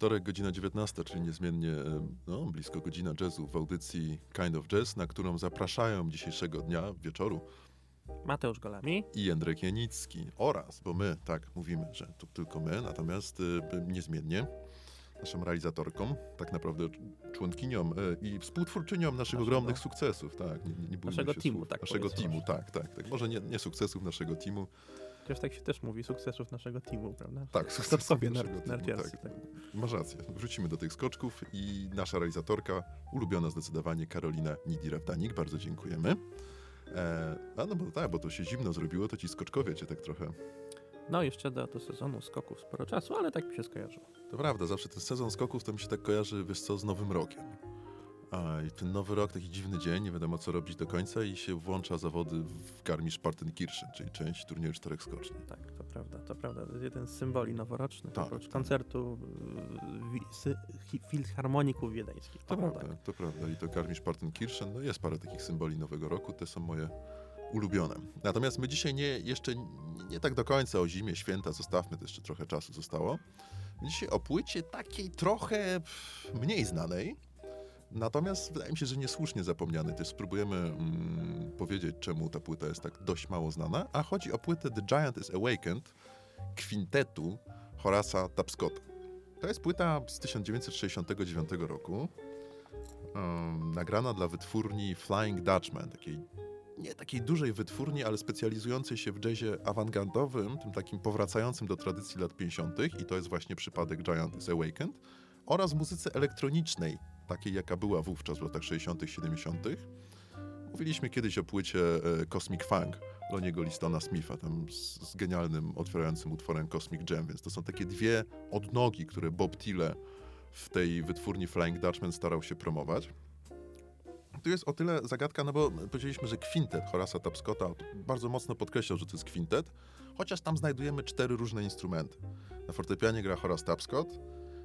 Wtorek, godzina 19, czyli niezmiennie e, no, blisko godzina jazzu w audycji Kind of Jazz, na którą zapraszają dzisiejszego dnia, wieczoru Mateusz Golami i Jędrek Janicki oraz, bo my tak mówimy, że to tylko my, natomiast y, niezmiennie naszą realizatorką, tak naprawdę członkinią y, i współtwórczynią naszych Naszego. ogromnych sukcesów, tak. Nie, nie, nie Naszego teamu, słów. tak Naszego teamu, tak, tak, tak. Może nie, nie sukcesów naszego teamu, Chociaż tak się też mówi, sukcesów naszego teamu, prawda? tak, sukcesów Skoczkowie naszego nar- teamu, tak. Tak. Masz rację. Wrócimy do tych skoczków i nasza realizatorka, ulubiona zdecydowanie Karolina Nidira-Wdanik. Bardzo dziękujemy. E, a no bo tak, bo to się zimno zrobiło, to ci skoczkowie cię tak trochę... No jeszcze do, do sezonu skoków sporo czasu, ale tak mi się skojarzyło. To prawda, zawsze ten sezon skoków to mi się tak kojarzy, wiesz co, z Nowym Rokiem. A i ten Nowy Rok, taki dziwny dzień, nie wiadomo co robić do końca i się włącza zawody w Garmisch-Partenkirchen, czyli część turnieju czterech skoczni. Tak, to prawda, to prawda. To jest jeden z symboli noworocznych, Tak, oprócz tak. koncertu y, filharmoników wiedeńskich. To prawda, tak. to prawda. I to Garmisch-Partenkirchen, no jest parę takich symboli Nowego Roku, te są moje ulubione. Natomiast my dzisiaj nie, jeszcze nie, tak do końca o zimie, święta, zostawmy, to jeszcze trochę czasu zostało. Dzisiaj o płycie takiej trochę mniej znanej, natomiast wydaje mi się, że niesłusznie zapomnianej. Też spróbujemy mm, powiedzieć, czemu ta płyta jest tak dość mało znana, a chodzi o płytę The Giant is Awakened kwintetu Horasa Tapscotta. To jest płyta z 1969 roku, em, nagrana dla wytwórni Flying Dutchman, takiej nie takiej dużej wytwórni, ale specjalizującej się w jazzie awangardowym, tym takim powracającym do tradycji lat 50. i to jest właśnie przypadek Giant is Awakened, oraz muzyce elektronicznej, takiej jaka była wówczas w latach 60., 70. Mówiliśmy kiedyś o płycie e, Cosmic Funk Loniego Listona Smitha, tam z, z genialnym, otwierającym utworem Cosmic Jam, więc to są takie dwie odnogi, które Bob Tille w tej wytwórni Flying Dutchman starał się promować. Tu jest o tyle zagadka, no bo powiedzieliśmy, że kwintet Horasa Tapscotta bardzo mocno podkreślał, że to jest kwintet, chociaż tam znajdujemy cztery różne instrumenty. Na fortepianie gra Horace Tapscott,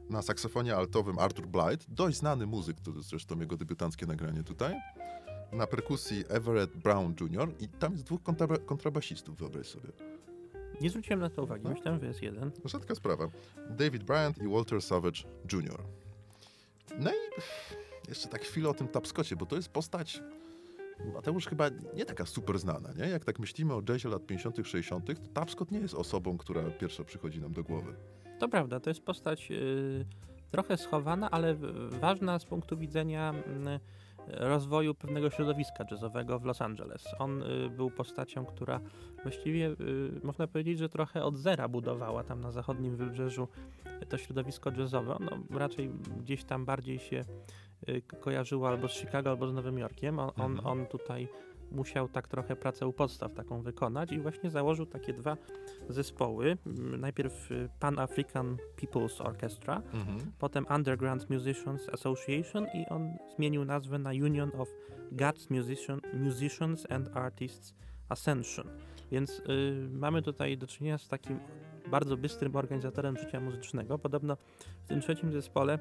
na saksofonie altowym Arthur Blythe, dość znany muzyk, to jest zresztą jego debiutanckie nagranie tutaj, na perkusji Everett Brown Jr. i tam jest dwóch kontraba- kontrabasistów, wyobraź sobie. Nie zwróciłem na to uwagi, No. myślałem, że jest jeden. Rzadka sprawa. David Bryant i Walter Savage Jr. No i jeszcze tak chwilę o tym Tapscotcie, bo to jest postać, Mateusz, chyba nie taka super znana, nie? Jak tak myślimy o jazzie lat 50., 60., to Tapscott nie jest osobą, która pierwsza przychodzi nam do głowy. To prawda, to jest postać y, trochę schowana, ale ważna z punktu widzenia mm, rozwoju pewnego środowiska jazzowego w Los Angeles. On y, był postacią, która właściwie y, można powiedzieć, że trochę od zera budowała tam na zachodnim wybrzeżu to środowisko jazzowe. No, raczej gdzieś tam bardziej się ko- kojarzyło albo z Chicago, albo z Nowym Jorkiem. On, on, Mhm. on tutaj musiał tak trochę pracę u podstaw taką wykonać i właśnie założył takie dwa zespoły. Mm, Najpierw y, Pan African People's Orchestra, potem Underground Musicians Association i on zmienił nazwę na Union of God's Musician, Musicians and Artists Ascension. Więc y, mamy tutaj do czynienia z takim bardzo bystrym organizatorem życia muzycznego. Podobno w tym trzecim zespole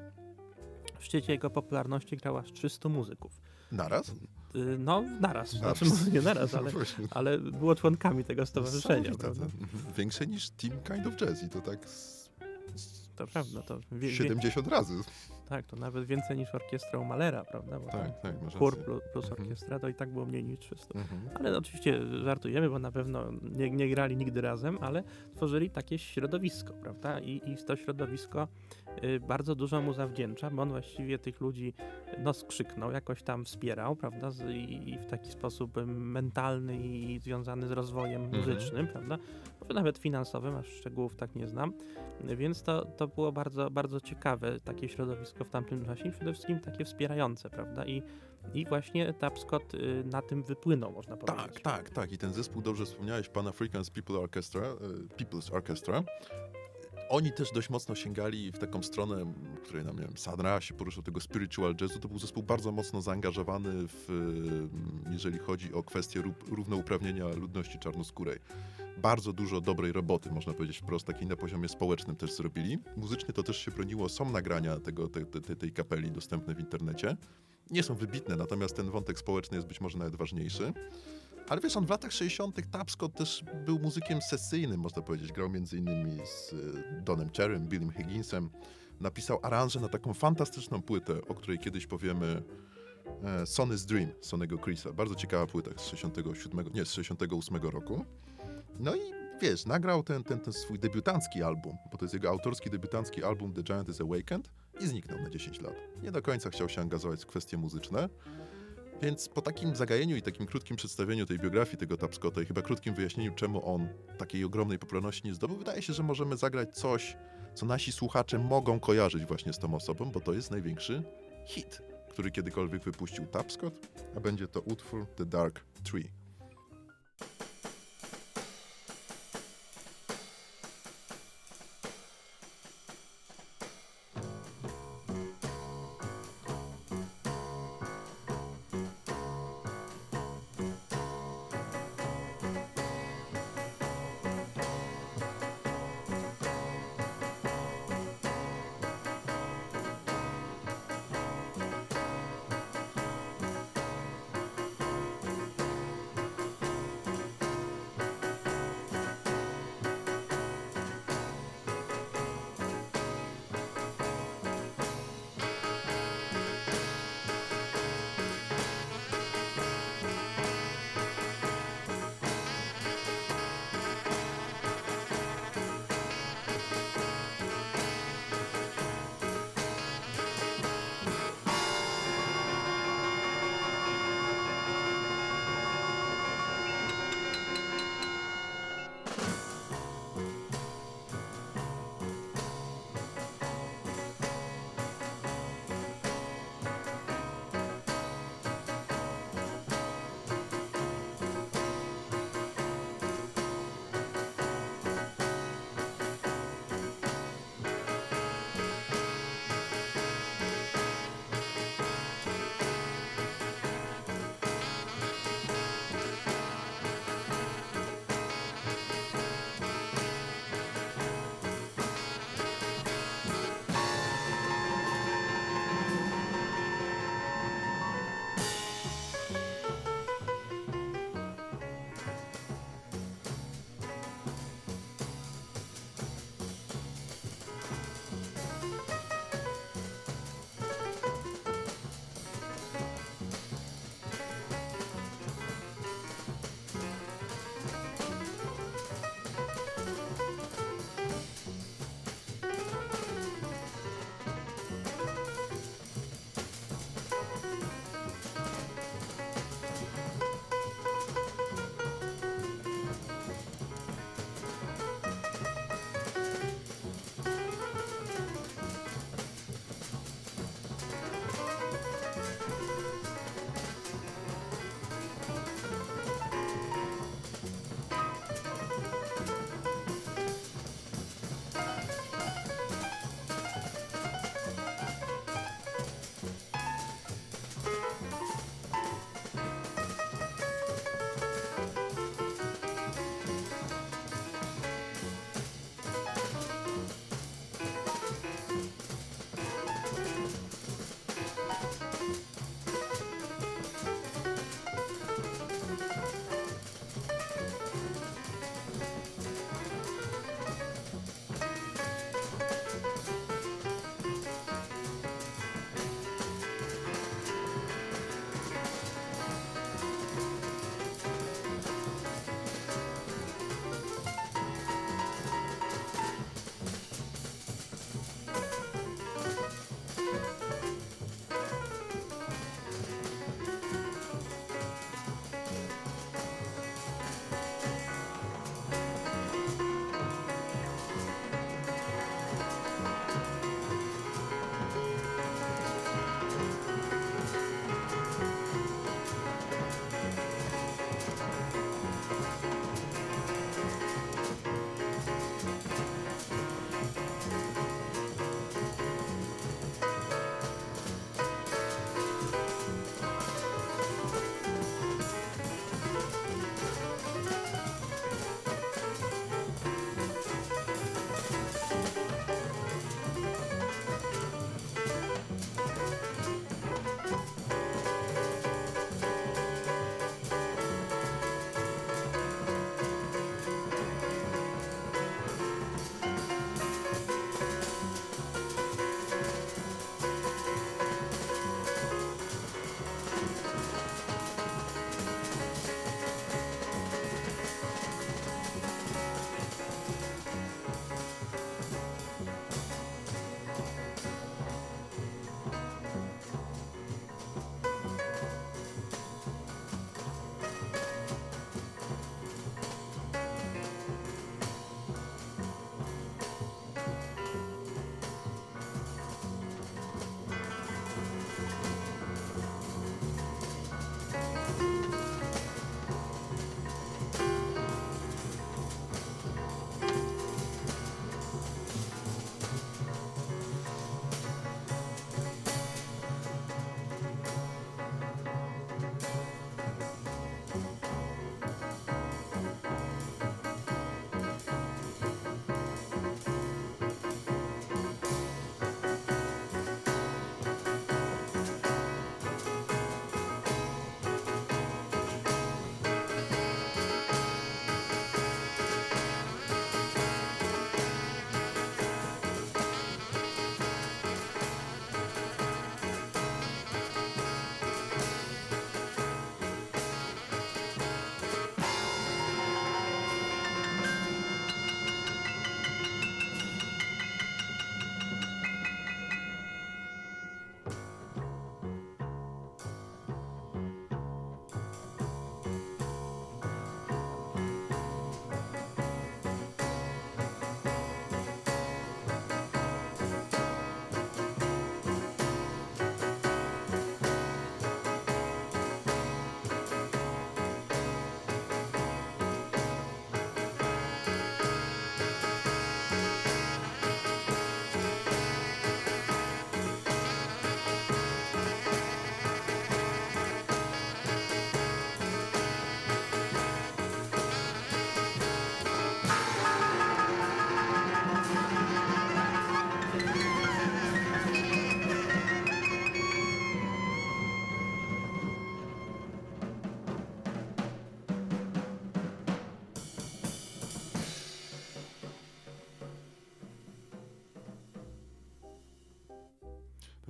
w szczycie jego popularności grało aż 300 muzyków. Naraz? Y, no, naraz. Naraz. Znaczy, może nie naraz, ale, Właśnie. ale było członkami tego stowarzyszenia, to. Mhm. Większe niż Team Kind of Jazz i to tak z, z To prawda, to wie, wie, 70 razy. tak, to nawet więcej niż orkiestra u Malera, prawda? Bo Tak, tak, masz chór plus, plus Mhm. orkiestra to i tak było mniej niż 300. Mhm. Ale oczywiście żartujemy, bo na pewno nie, nie grali nigdy razem, ale tworzyli takie środowisko, prawda? I, i to środowisko bardzo dużo mu zawdzięcza, bo on właściwie tych ludzi no, skrzyknął, jakoś tam wspierał, prawda? I, w taki sposób y, mentalny i związany z rozwojem Mhm. muzycznym, prawda? Może nawet finansowym, aż szczegółów tak nie znam. Więc to, to było bardzo, bardzo ciekawe takie środowisko w tamtym czasie i przede wszystkim takie wspierające, prawda? I, i właśnie Tapscott y, na tym wypłynął, można powiedzieć. Tak, tak, tak. I ten zespół, dobrze wspomniałeś, Pan African's People Orchestra, e, People's Orchestra. Oni też dość mocno sięgali w taką stronę, której nam, nie wiem, się poruszał tego spiritual jazzu. To był zespół bardzo mocno zaangażowany w, e, jeżeli chodzi o kwestię ró- równouprawnienia ludności czarnoskórej. Bardzo dużo dobrej roboty, można powiedzieć wprost, takiej na poziomie społecznym też zrobili. Muzycznie to też się broniło. Są nagrania tego, te, te, te, tej kapeli dostępne w internecie. Nie są wybitne, natomiast ten wątek społeczny jest być może nawet ważniejszy. Ale wiesz, on w latach 60. Tapscott też był muzykiem sesyjnym, można powiedzieć. Grał między innymi z y, Donem Cherrym, Billym Higginsem. napisał aranże na taką fantastyczną płytę, o której kiedyś powiemy e, Sonny's Dream, Sonnego Chrisa. Bardzo ciekawa płyta z 67, nie, z 68 roku. No i wiesz, nagrał ten, ten, ten swój debiutancki album, bo to jest jego autorski debiutancki album The Giant is Awakened i zniknął na 10 lat. Nie do końca chciał się angażować w kwestie muzyczne. Więc po takim zagajeniu i takim krótkim przedstawieniu tej biografii tego Tapscota i chyba krótkim wyjaśnieniu, czemu on takiej ogromnej popularności nie zdobył, wydaje się, że możemy zagrać coś, co nasi słuchacze mogą kojarzyć właśnie z tą osobą, bo to jest największy hit, który kiedykolwiek wypuścił Tapscott, a będzie to utwór The Dark Tree.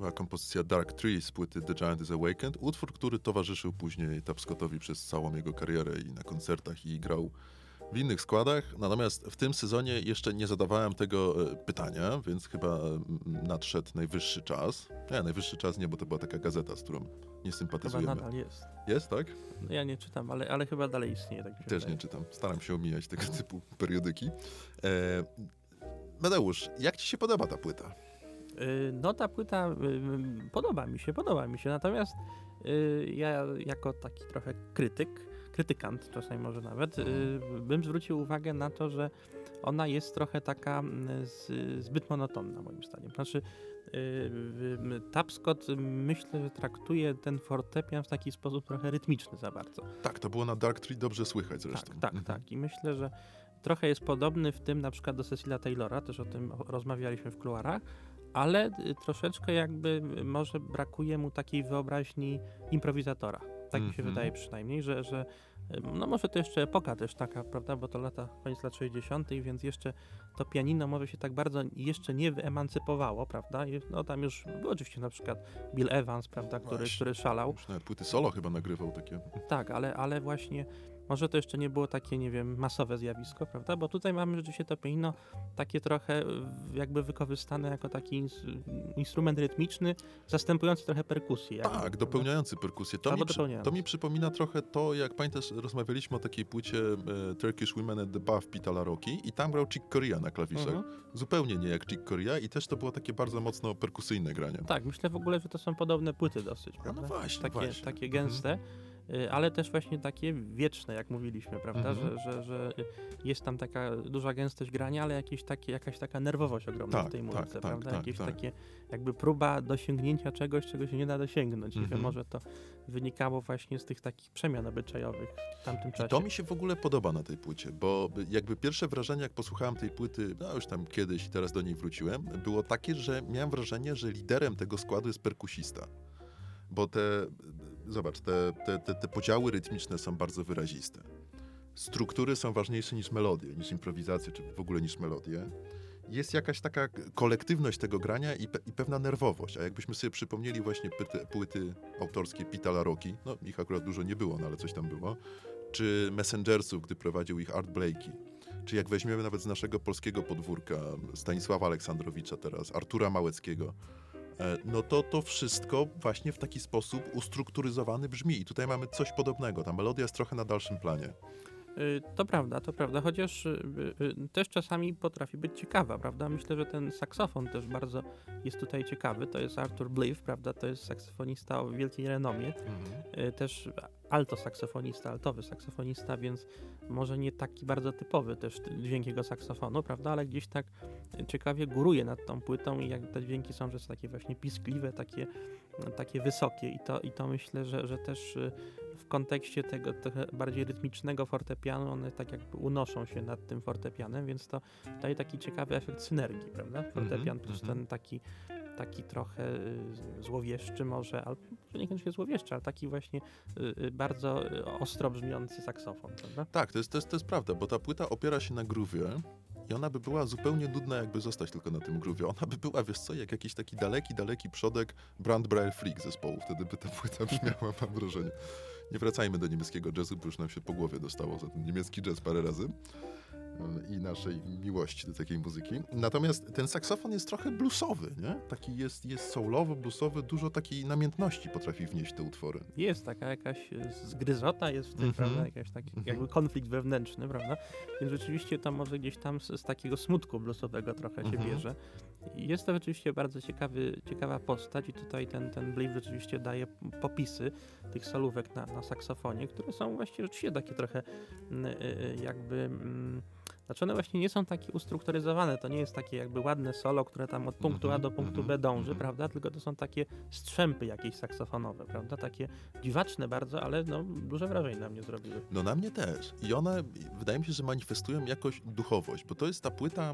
Była kompozycja Dark Tree z płyty The Giant is Awakened, utwór, który towarzyszył później Tab Scottowi przez całą jego karierę i na koncertach i grał w innych składach. Natomiast w tym sezonie jeszcze nie zadawałem tego e, pytania, więc chyba mm, nadszedł najwyższy czas. Nie, najwyższy czas nie, bo to była taka gazeta, z którą nie Chyba sympatyzujemy. nadal jest. Jest, tak? No ja nie czytam, ale, ale chyba dalej istnieje. Tak Też wydaje. nie czytam. Staram się omijać tego typu periodyki. E, Medeusz, jak ci się podoba ta płyta? Y, No ta płyta y, y, podoba mi się, podoba mi się, natomiast ja jako taki trochę krytyk, krytykant czasami może nawet, bym zwrócił uwagę na to, że ona jest trochę taka zbyt monotonna moim zdaniem. Znaczy Tapscott myślę, że traktuje ten fortepian w taki sposób trochę rytmiczny za bardzo. Tak, to było na Dark Tree dobrze słychać zresztą. Tak, tak, tak. I myślę, że trochę jest podobny w tym na przykład do Cecilia Taylora, też o tym rozmawialiśmy w kuluarach, ale y, troszeczkę jakby y, może brakuje mu takiej wyobraźni improwizatora. Tak mi się Mhm. wydaje przynajmniej, że, że y, no może to jeszcze epoka też taka, prawda, bo to lata, koniec lat 60., więc jeszcze to pianino może się tak bardzo jeszcze nie wyemancypowało, prawda? I, no tam już był oczywiście na przykład Bill Evans, prawda, który, Właśnie. który szalał, Już nawet płyty solo chyba nagrywał takie. tak, ale, ale właśnie może to jeszcze nie było takie, nie wiem, masowe zjawisko, prawda? Bo tutaj mamy rzeczywiście to pianino takie trochę y, jakby wykorzystane jako taki ins instrument rytmiczny, zastępujący trochę perkusję. jakby, Tak, prawda? dopełniający perkusję. To mi, dopełniający. to mi przypomina trochę to, jak pamiętasz, rozmawialiśmy o takiej płycie e, Turkish Women at the Bath Pita Laroki i tam grał Chick Corea na klawiszach. Mhm. Zupełnie nie jak Chick Corea i też to było takie bardzo mocno perkusyjne granie. Tak, myślę w ogóle, że to są podobne płyty dosyć, no prawda? właśnie, takie, właśnie. takie gęste, y, ale też właśnie takie wieczne, jak mówiliśmy, prawda? Mhm. Że, że, że jest tam taka duża gęstość grania, ale jakieś takie, jakaś taka nerwowość ogromna Tak, w tej tak, muzyce, tak, prawda? tak, jakieś tak. takie jakby próba dosięgnięcia czegoś, czego się nie da dosięgnąć. Mhm. może to wynikało właśnie z tych takich przemian obyczajowych w tamtym I czasie. to mi się w ogóle podoba na tej płycie, bo jakby pierwsze wrażenie, jak posłuchałem tej płyty, no już tam kiedyś i teraz do niej wróciłem, było takie, że miałem wrażenie, że liderem tego składu jest perkusista. Bo te, zobacz, te, te, te, te podziały rytmiczne są bardzo wyraziste. Struktury są ważniejsze niż melodie, niż improwizacje, czy w ogóle niż melodie. Jest jakaś taka kolektywność tego grania i, pe, i pewna nerwowość. A jakbyśmy sobie przypomnieli właśnie płyty, płyty autorskie Pita Laroki, no ich akurat dużo nie było, no ale coś tam było, czy Messengersów, gdy prowadził ich Art Blakey, czy jak weźmiemy nawet z naszego polskiego podwórka Stanisława Aleksandrowicza teraz, Artura Małeckiego, no to to wszystko właśnie w taki sposób ustrukturyzowany brzmi. I tutaj mamy coś podobnego. Ta melodia jest trochę na dalszym planie. Y, To prawda, to prawda, chociaż y, y, też czasami potrafi być ciekawa, prawda? Myślę, że ten saksofon też bardzo jest tutaj ciekawy. To jest Arthur Blythe, prawda? To jest saksofonista o wielkiej renomie. Y, Też alto saksofonista, altowy saksofonista, więc może nie taki bardzo typowy też dźwięk jego saksofonu, prawda? Ale gdzieś tak ciekawie góruje nad tą płytą i jak te dźwięki są że są takie właśnie piskliwe, takie, takie wysokie i to, i to myślę, że, że też w kontekście tego trochę bardziej rytmicznego fortepianu one tak jakby unoszą się nad tym fortepianem, więc to daje taki ciekawy efekt synergii, prawda? Fortepian plus mhm. ten taki taki trochę y, złowieszczy może, albo niekoniecznie złowieszczy, ale taki właśnie y, y, bardzo ostro brzmiący saksofon, prawda? Tak, to jest, to, jest, to jest prawda, bo ta płyta opiera się na groowie i ona by była zupełnie nudna, jakby zostać tylko na tym groowie. Ona by była, wiesz co, jak jakiś taki daleki, daleki przodek Brandbrier Freak zespołu. Wtedy by ta płyta brzmiała, mam wrażenie. Nie wracajmy do niemieckiego jazzu, bo już nam się po głowie dostało za ten niemiecki jazz parę razy i naszej miłości do takiej muzyki. Natomiast ten saksofon jest trochę bluesowy, nie? Taki jest, jest soulowy, bluesowy, dużo takiej namiętności potrafi wnieść te utwory. Jest taka jakaś y, zgryzota jest w tym, Mhm. prawda? Jakaś taki Mhm. jakby konflikt wewnętrzny, prawda? Więc rzeczywiście to może gdzieś tam z, z takiego smutku bluesowego trochę się Mhm. bierze. I Jest to rzeczywiście bardzo ciekawy, ciekawa postać i tutaj ten, ten Blythe rzeczywiście daje popisy tych solówek na, na saksofonie, które są właśnie rzeczywiście takie trochę mm, y, y, jakby... mm, Znaczy one właśnie nie są takie ustrukturyzowane, to nie jest takie jakby ładne solo, które tam od punktu A Mhm, do punktu mhm, B dąży, mhm. prawda? Tylko to są takie strzępy jakieś saksofonowe, prawda? Takie dziwaczne bardzo, ale no, duże wrażenie na mnie zrobiły. No na mnie też. I one, wydaje mi się, że manifestują jakoś duchowość, bo to jest ta płyta,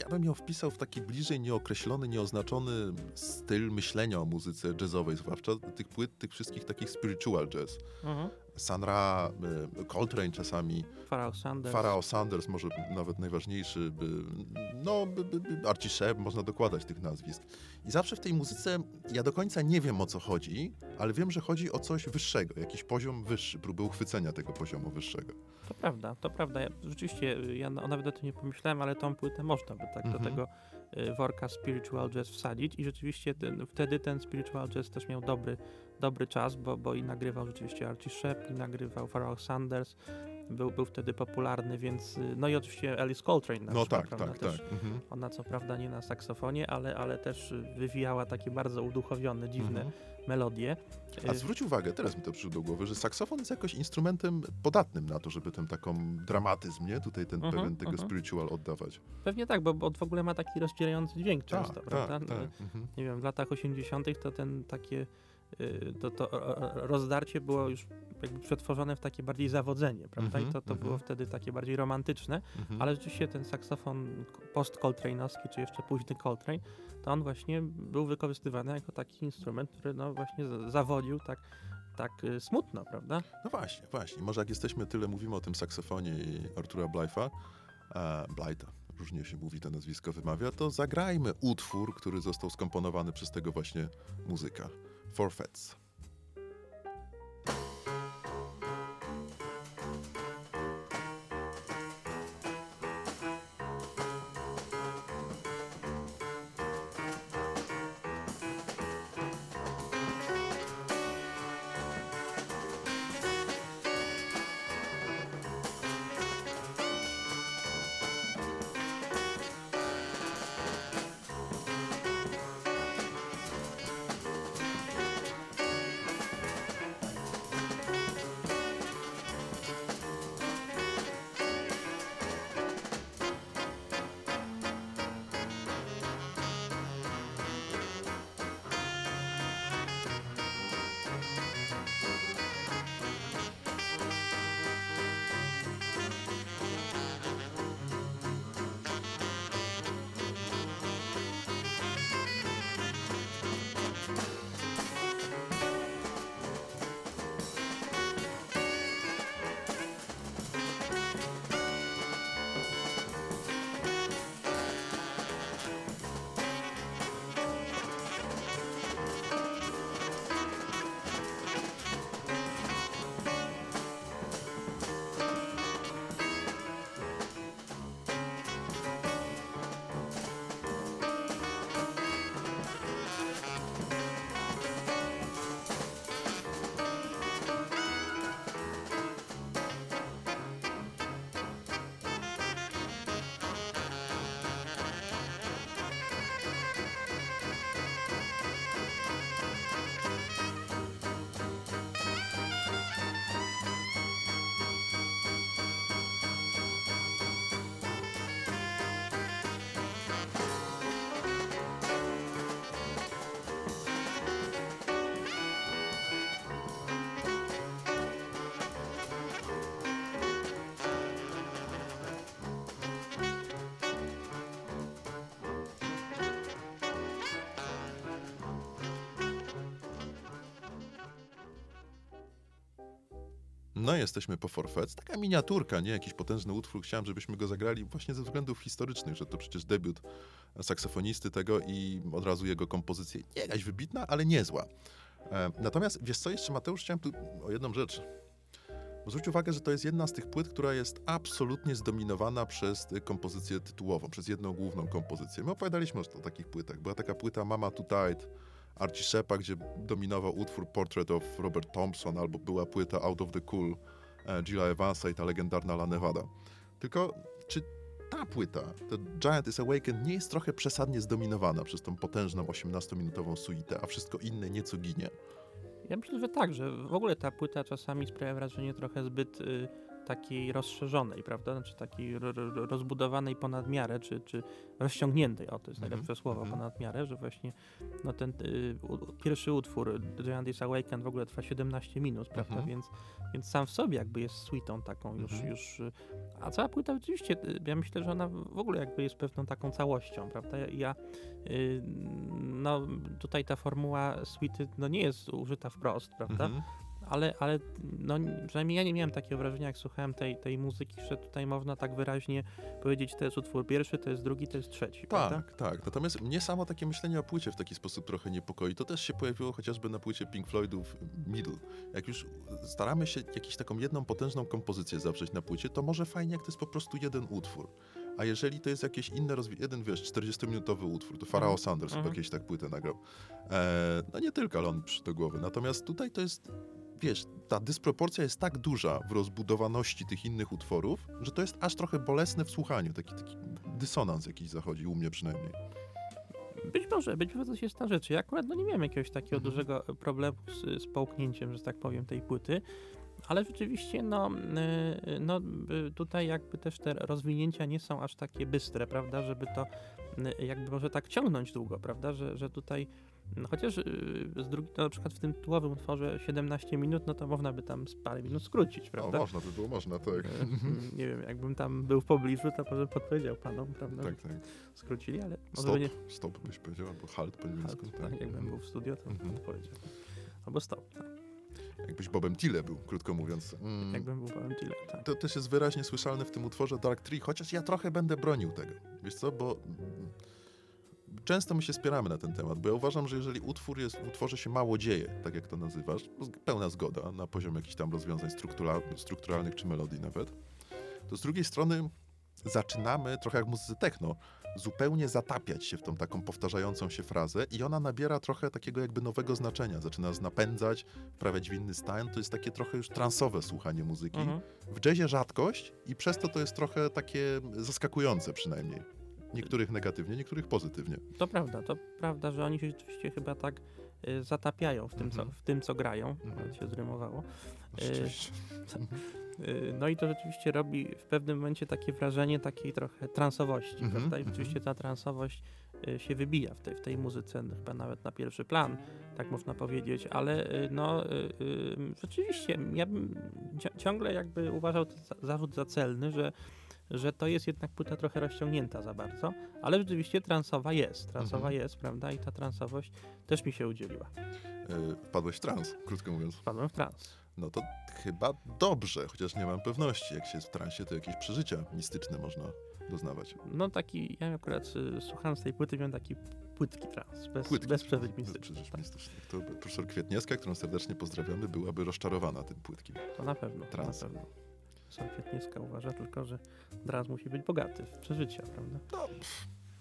ja bym ją wpisał w taki bliżej nieokreślony, nieoznaczony styl myślenia o muzyce jazzowej, zwłaszcza tych płyt, tych wszystkich takich spiritual jazz. Sun Ra, y, Coltrane czasami, Pharaoh Sanders. Sanders, może nawet najważniejszy, by, no, Archie Shepp, można dokładać tych nazwisk. I zawsze w tej muzyce ja do końca nie wiem o co chodzi, ale wiem, że chodzi o coś wyższego, jakiś poziom wyższy, próbę uchwycenia tego poziomu wyższego. To prawda, to prawda. Ja, rzeczywiście, y, ja na- nawet o tym nie pomyślałem, ale tą płytę można by tak Mhm. do tego y, worka spiritual jazz wsadzić i rzeczywiście ten, wtedy ten spiritual jazz też miał dobry, dobry czas, bo, bo i nagrywał rzeczywiście Archie Shepp, i nagrywał Pharaoh Sanders, był, był wtedy popularny, więc, y, no i oczywiście Alice Coltrane na No przykład, tak, prawda, tak, też, tak. Mhm. Ona co prawda nie na saksofonie, ale, ale też wywijała takie bardzo uduchowione, dziwne Mhm. melodie. A Y, zwróć uwagę, teraz mi to przyszło do głowy, że saksofon jest jakoś instrumentem podatnym na to, żeby ten taką dramatyzm, nie? Tutaj ten Mhm, pewien tego mhm. spiritual oddawać. Pewnie tak, bo, bo w ogóle ma taki rozdzierający dźwięk często, tak, prawda? tak, tak. Mhm. nie wiem, w latach 80. to ten takie to, to o- o- rozdarcie było już jakby przetworzone w takie bardziej zawodzenie, prawda? Mhm, I to, to mhm. było wtedy takie bardziej romantyczne, Mhm. ale rzeczywiście ten saksofon post-Coltrane'owski, czy jeszcze późny Coltrane, to on właśnie był wykorzystywany jako taki instrument, który no właśnie zawodził tak, tak y, smutno, prawda? No właśnie, właśnie. Może jak jesteśmy, tyle mówimy o tym saksofonie i Artura Blytha, e, Blytha, różnie się mówi to nazwisko wymawia, to zagrajmy utwór, który został skomponowany przez tego właśnie muzyka. Forfeits. No jesteśmy po Forfeits. Taka miniaturka, nie jakiś potężny utwór. Chciałem, żebyśmy go zagrali właśnie ze względów historycznych, że to przecież debiut saksofonisty tego i od razu jego kompozycja nie jakaś wybitna, ale niezła. E, Natomiast wiesz co, jeszcze Mateusz, chciałem tu o jedną rzecz. Zwróć uwagę, że to jest jedna z tych płyt, która jest absolutnie zdominowana przez kompozycję tytułową, przez jedną główną kompozycję. My opowiadaliśmy już o takich płytach. Była taka płyta Mama Tight, Archie Sheppa, gdzie dominował utwór Portrait of Robert Thompson, albo była płyta Out of the Cool e, Gilla Evansa i ta legendarna La Nevada. Tylko czy ta płyta, The Giant is Awakened, nie jest trochę przesadnie zdominowana przez tą potężną 18-minutową suitę, a wszystko inne nieco ginie? Ja myślę, że tak, że w ogóle ta płyta czasami sprawia wrażenie trochę zbyt y, takiej rozszerzonej, prawda? Znaczy takiej ro, ro, rozbudowanej ponad miarę, czy, czy rozciągniętej, o to jest Mhm, najlepsze słowo, mhm. ponad miarę, że właśnie no ten y, u, pierwszy utwór, The Giant is Awakened w ogóle trwa 17 minut, prawda? Mhm. Więc, więc sam w sobie jakby jest suitą taką już, Mhm. już y, a cała płyta oczywiście, y, ja myślę, że ona w ogóle jakby jest pewną taką całością, prawda? Ja- Ja, y, no tutaj ta formuła suity no nie jest użyta wprost, prawda? Ale, ale no, przynajmniej ja nie miałem takiego wrażenia, jak słuchałem tej, tej muzyki, że tutaj można tak wyraźnie powiedzieć, to jest utwór pierwszy, to jest drugi, to jest trzeci. prawda? Tak, tak. Natomiast mnie samo takie myślenie o płycie w taki sposób trochę niepokoi. To też się pojawiło chociażby na płycie Pink Floydów Middle. Jak już staramy się jakąś taką jedną potężną kompozycję zawrzeć na płycie, to może fajnie, jak to jest po prostu jeden utwór. A jeżeli to jest jakieś inne jeden, wiesz, 40-minutowy utwór, to Pharao Mhm. Sanders Mhm. kiedyś tak płytę nagrał. E, no nie tylko, ale on przy do głowy. Natomiast tutaj to jest, wiesz, ta dysproporcja jest tak duża w rozbudowaności tych innych utworów, że to jest aż trochę bolesne w słuchaniu. Taki, taki dysonans jakiś zachodzi, u mnie przynajmniej. Być może, być może coś jest na rzeczy. Ja akurat no, nie miałem jakiegoś takiego Mhm. dużego problemu z, z połknięciem, że tak powiem, tej płyty. Ale rzeczywiście, no, y, no y, tutaj jakby też te rozwinięcia nie są aż takie bystre, prawda, żeby to jakby może tak ciągnąć długo, prawda, że, że tutaj no, chociaż y, z drugi, no, na przykład w tym tytułowym utworze 17 minut, no to można by tam z parę minut skrócić, No, prawda? można by było, można, tak. Y, Nie wiem, jakbym tam był w pobliżu, to może podpowiedział panom, prawda, tak, tak. skrócili, ale może Stop, nie... stop byś powiedział, albo halt po niemiecku. Tak, tak, jakbym był w studio, to Mhm. odpowiedział. Albo stop, tak. Jakbyś Bobem Tille był, krótko mówiąc. Mm. Jakbym był Paweł Tyle, tak. To też jest wyraźnie słyszalne w tym utworze Dark Tree, chociaż ja trochę będę bronił tego. Wiesz co, bo mm, często my się spieramy na ten temat, bo ja uważam, że jeżeli utwór jest, w utworze się mało dzieje, tak jak to nazywasz, pełna zgoda na poziomie jakichś tam rozwiązań struktura, strukturalnych czy melodii nawet, to z drugiej strony zaczynamy, trochę jak muzyce techno, zupełnie zatapiać się w tą taką powtarzającą się frazę i ona nabiera trochę takiego jakby nowego znaczenia. Zaczyna nas napędzać, wprawiać w inny stan. To jest takie trochę już transowe słuchanie muzyki. Mhm. W jazzie rzadkość i przez to to jest trochę takie zaskakujące przynajmniej. Niektórych negatywnie, niektórych pozytywnie. To prawda, to prawda, że oni się rzeczywiście chyba tak y, zatapiają w tym, co, Mhm. w tym, co grają. Mhm. Nawet się zrymowało. Rzeczywiście. Y, No i to rzeczywiście robi w pewnym momencie takie wrażenie takiej trochę transowości, Mhm, prawda? I mhm. rzeczywiście ta transowość y, się wybija w tej, w tej muzyce, no, chyba nawet na pierwszy plan, tak można powiedzieć, ale y, no y, y, rzeczywiście ja bym ciągle jakby uważał ten za- zarzut za celny, że że to jest jednak płyta trochę rozciągnięta za bardzo, ale rzeczywiście transowa jest, transowa Mhm. jest, prawda? I ta transowość też mi się udzieliła. E, Wpadłeś w trans, krótko mówiąc. Wpadłem w trans. No to chyba dobrze, chociaż nie mam pewności. Jak się jest w transie, to jakieś przeżycia mistyczne można doznawać. No taki, ja akurat y, słuchając tej płyty miałem taki płytki trans, bez, Płytki. bez przeżyć mistycznych. Tak, mistycznych. To profesor Kwietniewska, którą serdecznie pozdrawiamy, byłaby rozczarowana tym płytkim. to na pewno, Trans. na pewno. Sam Kwietniewska uważa tylko, że trans musi być bogaty w przeżycia, prawda? No,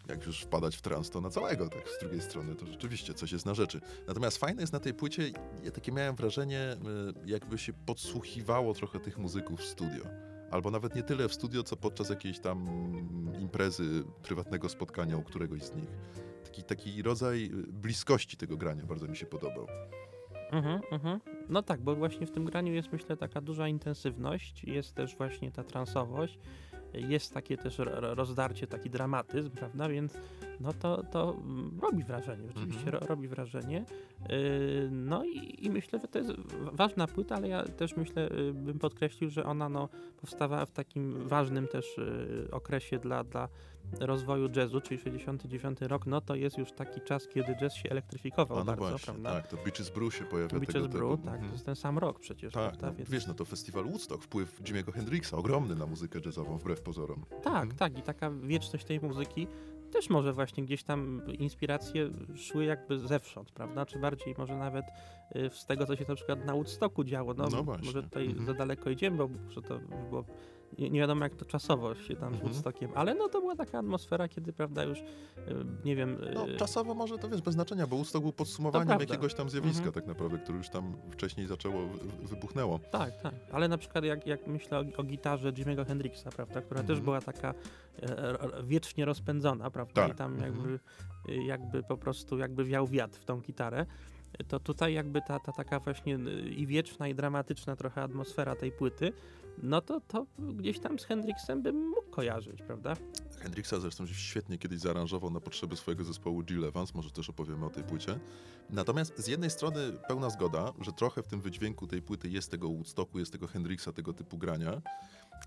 jak już wpadać w trans, to na całego, tak z drugiej strony, to rzeczywiście coś jest na rzeczy. Natomiast fajne jest na tej płycie, ja takie miałem wrażenie, y, jakby się podsłuchiwało trochę tych muzyków w studio. Albo nawet nie tyle w studio, co podczas jakiejś tam imprezy, prywatnego spotkania u któregoś z nich. Taki, taki rodzaj y, bliskości tego grania bardzo mi się podobał. Mhm, mhm. No tak, bo właśnie w tym graniu jest myślę taka duża intensywność, jest też właśnie ta transowość, jest takie też ro- ro- rozdarcie, taki dramatyzm, prawda, więc no to, to mm, robi wrażenie, rzeczywiście Mhm. ro, robi wrażenie. Yy, no i, i myślę, że to jest ważna płyta, ale ja też myślę, yy, bym podkreślił, że ona no, powstawała w takim ważnym też yy, okresie dla, dla rozwoju jazzu, czyli 69 rok, no to jest już taki czas, kiedy jazz się elektryfikował A no bardzo, właśnie, prawda? tak, to Beaches Brew się pojawia Beaches tego Brew, typu. tak, Mhm. to jest ten sam rok przecież, Tak, prawda? no, Więc, wiesz, no to festiwal Woodstock, wpływ Jimmy'ego Hendrixa, ogromny na muzykę jazzową, wbrew pozorom. tak, Mhm. tak, i taka wieczność tej muzyki też może właśnie gdzieś tam inspiracje szły jakby zewsząd, prawda? Czy bardziej może nawet y, z tego, co się na przykład na Woodstocku działo. No, No właśnie, może tutaj mhm. za daleko idziemy, bo że to było nie, nie wiadomo jak to czasowo się tam z Mhm. Woodstockiem, ale no to była taka atmosfera, kiedy, prawda, już y, nie wiem... No, y, czasowo może to wiesz, bez znaczenia, bo Woodstock był podsumowaniem jakiegoś tam zjawiska Mhm. tak naprawdę, które już tam wcześniej zaczęło, wy- wybuchnęło. Tak, tak. Ale na przykład jak, jak myślę o, o gitarze Jimmy'ego Hendrixa, prawda, która też Mhm. była taka e, e, wiecznie rozpędzona, prawda? Tak. I tam Mhm. jakby, y, jakby po prostu jakby wiał wiatr w tą gitarę. To tutaj jakby ta, ta taka właśnie i wieczna, i dramatyczna trochę atmosfera tej płyty, no to, to gdzieś tam z Hendrixem bym mógł kojarzyć, prawda? Hendrixa zresztą świetnie kiedyś zaaranżował na potrzeby swojego zespołu Jill Evans, może też opowiemy o tej płycie. Natomiast z jednej strony pełna zgoda, że trochę w tym wydźwięku tej płyty jest tego Woodstocku, jest tego Hendrixa, tego typu grania.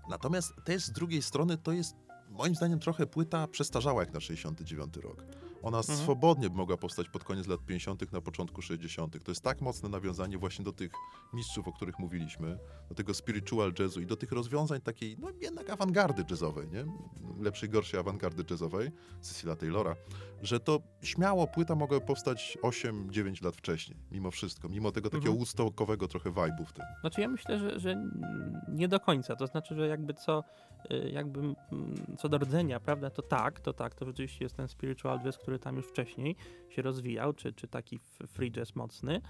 Natomiast też z drugiej strony to jest moim zdaniem trochę płyta przestarzała jak na 69 rok. Ona Mhm. swobodnie mogła powstać pod koniec lat 50., na początku 60. To jest tak mocne nawiązanie właśnie do tych mistrzów, o których mówiliśmy, do tego spiritual jazzu i do tych rozwiązań takiej, no jednak awangardy jazzowej, nie? Lepszej, gorszej awangardy jazzowej, Cecilia Taylora, że to śmiało płyta mogła powstać 8-9 lat wcześniej, mimo wszystko, mimo tego takiego Mhm. woodstockowego trochę vibe'u w tym. Znaczy ja myślę, że, że nie do końca. To znaczy, że jakby co, y, jakby mm, co do rdzenia, prawda, to tak, to tak, to rzeczywiście jest ten spiritual jazz, który tam już wcześniej się rozwijał, czy, czy taki free jazz mocny.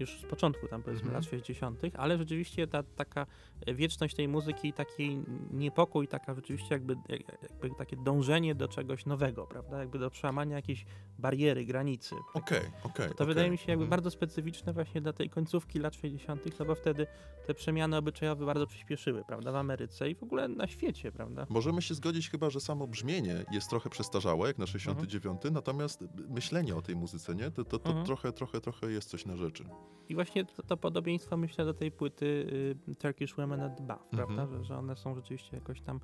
Już z początku tam powiedzmy Mhm. lat 60., ale rzeczywiście ta taka wieczność tej muzyki, taki niepokój, taka rzeczywiście jakby, jak- jakby takie dążenie do czegoś nowego, prawda? Jakby do przełamania jakiejś bariery, granicy. Okej, okej. To okej. wydaje mi się jakby Mhm. bardzo specyficzne właśnie dla tej końcówki lat 60., no bo wtedy te przemiany obyczajowe bardzo przyspieszyły, prawda, w Ameryce i w ogóle na świecie, prawda? Możemy się zgodzić chyba, że samo brzmienie jest trochę przestarzałe, jak na 69, natomiast myślenie o tej muzyce, nie? To, to, to Mhm. trochę, trochę, trochę jest coś na rzeczy. I właśnie to, to podobieństwo myślę do tej płyty y, Turkish Women at Bath, prawda, że, że one są rzeczywiście jakoś tam,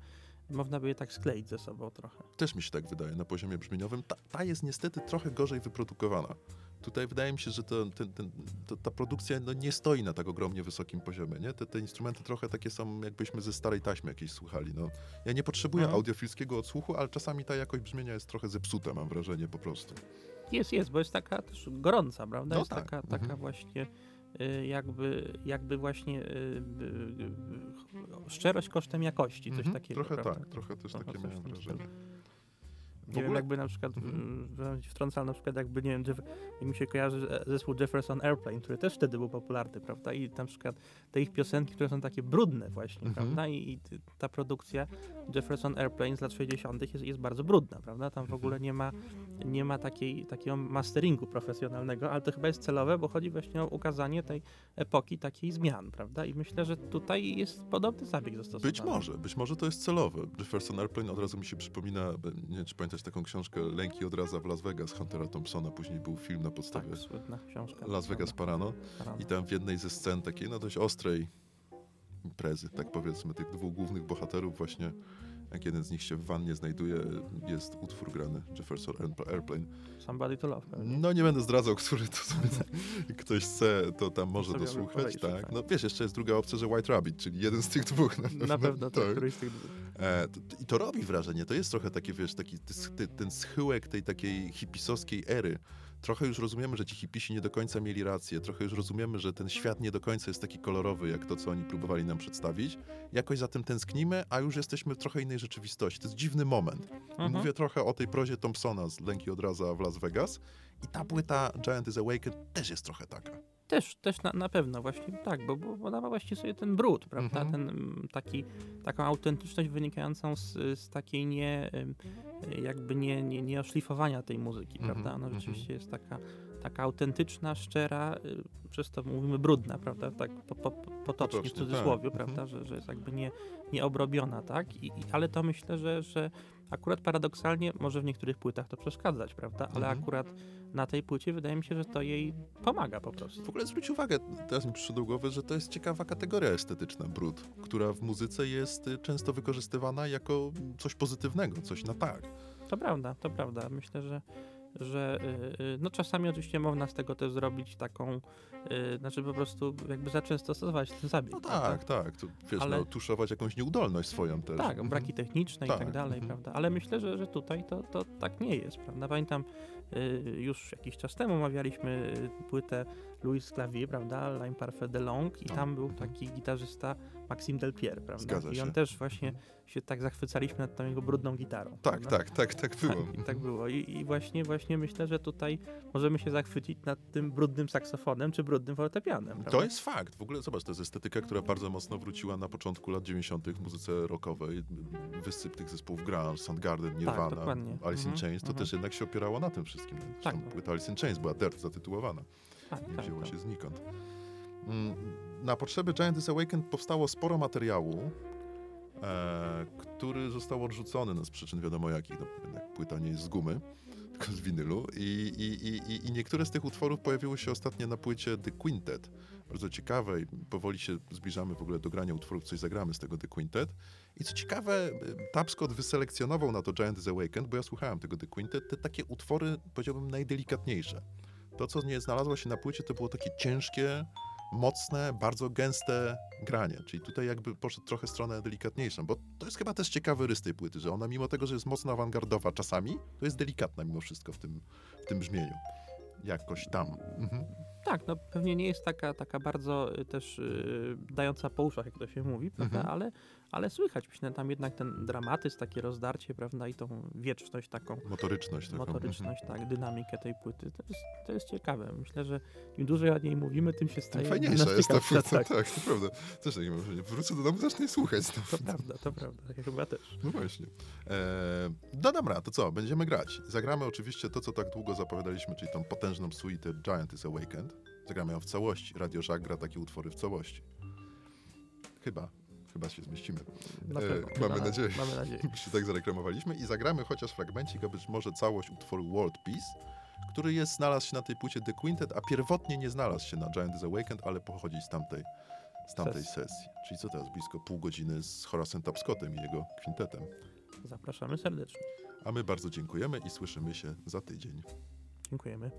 można by je tak skleić ze sobą trochę. Też mi się tak wydaje na poziomie brzmieniowym. Ta, ta jest niestety trochę gorzej wyprodukowana. Tutaj wydaje mi się, że to, ten, ten, to, ta produkcja no, nie stoi na tak ogromnie wysokim poziomie. Nie? Te, te instrumenty trochę takie są, jakbyśmy ze starej taśmy jakiejś słuchali. No. Ja nie potrzebuję Mhm. audiofilskiego odsłuchu, ale czasami ta jakość brzmienia jest trochę zepsuta, mam wrażenie po prostu. Jest, jest, bo jest taka też gorąca, prawda? No jest tak, taka, mhm. taka właśnie y, jakby, jakby właśnie y, y, szczerość kosztem jakości, coś Mhm, takiego, Trochę prawda? tak, trochę też takie miałem wrażenie. Nie wiem, jakby na przykład Mhm. wtrącał na przykład jakby, nie wiem, Jeff, jak mi się kojarzy e, zespół Jefferson Airplane, który też wtedy był popularny, prawda? I na przykład te ich piosenki, które są takie brudne właśnie, Mhm. prawda? I, I ta produkcja Jefferson Airplane z lat 60. jest, jest bardzo brudna, prawda? Tam w Mhm. ogóle nie ma, nie ma takiej, takiego masteringu profesjonalnego, ale to chyba jest celowe, bo chodzi właśnie o ukazanie tej epoki takiej zmian, prawda? I myślę, że tutaj jest podobny zabieg zastosowany. Być może, być może to jest celowe. Jefferson Airplane od razu mi się przypomina, e, nie wiem czy pamiętasz taką książkę Lęki od raza w Las Vegas Huntera Thompsona, później był film na podstawie Tak, słynna książka. Las Vegas Parano Parano. i tam w jednej ze scen takiej no dość ostrej imprezy, tak powiedzmy, tych dwóch głównych bohaterów właśnie jak jeden z nich się w wannie znajduje, jest utwór grany Jefferson Air- Airplane. Somebody to love. pewnie. No nie będę zdradzał, który to sobie ktoś chce, to tam może Sobie dosłuchać, tak. tak. No wiesz, jeszcze jest druga opcja, że White Rabbit, czyli jeden z tych dwóch. Na pewno, Na pewno to tak. któryś z tych dwóch. E, I to robi wrażenie. To jest trochę takie, wiesz, taki ten schyłek tej takiej hipisowskiej ery. Trochę już rozumiemy, że ci hipisi nie do końca mieli rację. Trochę już rozumiemy, że ten świat nie do końca jest taki kolorowy, jak to, co oni próbowali nam przedstawić. Jakoś za tym tęsknimy, a już jesteśmy w trochę innej rzeczywistości. To jest dziwny moment. Mhm. Mówię trochę o tej prozie Thompsona z Lęki od raza w Las Vegas. I ta płyta Giant is Awakened też jest trochę taka. Też, też na, na pewno właśnie tak, bo, bo, bo dawa właśnie sobie ten brud, prawda? Mhm. Ten mm, taki, taką autentyczność wynikającą z, z takiej nie, jakby nie, nie, nie oszlifowania tej muzyki, Mhm, prawda? Ona mhm. rzeczywiście jest taka, taka autentyczna, szczera, y, przez to mówimy brudna, prawda? Tak po, po, potocznie Potocznie, w cudzysłowie, tak. prawda? Że, że jest jakby nie, nieobrobiona, tak? I, i, ale to myślę, że, że akurat paradoksalnie może w niektórych płytach to przeszkadzać, prawda? Ale Mhm. akurat na tej płycie wydaje mi się, że to jej pomaga po prostu. W ogóle zwróć uwagę, teraz mi przyszło do głowy, że to jest ciekawa kategoria estetyczna, brud, która w muzyce jest y, często wykorzystywana jako coś pozytywnego, coś na tak. To prawda, to prawda. Myślę, że, że y, y, no czasami oczywiście można z tego też zrobić taką, znaczy po prostu jakby za często stosować ten zabieg. No prawda? tak, tak. To, wiesz, Ale- no, tuszować jakąś nieudolność swoją też. Tak, Mhm. braki techniczne i Tak, tak dalej, mhm. prawda? Ale myślę, że, że tutaj to, to tak nie jest, prawda? Pamiętam już jakiś czas temu omawialiśmy y, płytę Louis Clavier, prawda? Lime Parfait de Long i No, tam był taki gitarzysta Maxime Delpierre, prawda? Zgadza I się. on też właśnie się tak zachwycaliśmy nad tą jego brudną gitarą. Tak, prawda? tak, tak, tak było. Tak, i tak było. I, I właśnie, właśnie myślę, że tutaj możemy się zachwycić nad tym brudnym saksofonem czy brudnym fortepianem. To prawda? jest fakt. W ogóle zobacz, to jest estetyka, która bardzo mocno wróciła na początku lat 90. w muzyce rockowej. Wysyp tych zespołów grunge, Soundgarden, Nirvana, dokładnie. Alice in Mhm, Chains, to mhm. też jednak się opierało na tym wszystkim. Tak, Zresztą płyta Alice in Chains była Dirt zatytułowana. Tak, Nie tak, wzięło tak. się znikąd. Mm, Na potrzeby Giant is Awakened powstało sporo materiału. e, który został odrzucony no, z przyczyn wiadomo jakich. No, jednak płyta nie jest z gumy, tylko z winylu. I, i, i, I niektóre z tych utworów pojawiły się ostatnio na płycie The Quintet. Bardzo ciekawe i powoli się zbliżamy w ogóle do grania utworów, coś zagramy z tego The Quintet. I co ciekawe, Tapscott wyselekcjonował na to Giant is Awakened, bo ja słuchałem tego The Quintet, te takie utwory, powiedziałbym, najdelikatniejsze. To, co nie znalazło się na płycie, to było takie ciężkie, mocne, bardzo gęste granie. Czyli tutaj jakby poszedł trochę stronę delikatniejszą, bo to jest chyba też ciekawy rys tej płyty, że ona mimo tego, że jest mocno awangardowa czasami, to jest delikatna mimo wszystko w tym, w tym brzmieniu. Jakoś tam. Mhm. Tak, no pewnie nie jest taka, taka bardzo y, też yy, dająca po uszach, jak to się mówi, prawda? Mhm. Ale, ale słychać myślę, tam jednak ten dramatyzm, takie rozdarcie, prawda? I tą wieczność taką, Motoryczność. Taką. motoryczność, tak, dynamikę tej płyty. To jest, to jest ciekawe. Myślę, że im dłużej o niej mówimy, tym się Tym staje fajniejsza nas jest ta płyta, Tak, tak, to prawda. Też takie mam wrażenie. Wrócę do domu, zacznę słuchać. to prawda, to prawda. Ja chyba też. No właśnie. Eee, no dobra, to co? Będziemy grać. Zagramy oczywiście to, co tak długo zapowiadaliśmy, czyli tą potężną suite Giant is Awakened. Zagramy ją w całości. Radio gra takie utwory w całości. Chyba. Chyba się zmieścimy. Na E, pewno. mamy Chyba- nadzieję. Mamy nadzieję. Się tak zareklamowaliśmy i zagramy chociaż fragmencik, a być może całość utworu World Peace, który jest, znalazł się na tej płycie The Quintet, a pierwotnie nie znalazł się na Giant is Awakened, ale pochodzi z tamtej, z tamtej Sesji. sesji. Czyli co teraz? Blisko pół godziny z Horacem Tapscottem i jego kwintetem. Zapraszamy serdecznie. A my bardzo dziękujemy i słyszymy się za tydzień. Dziękujemy.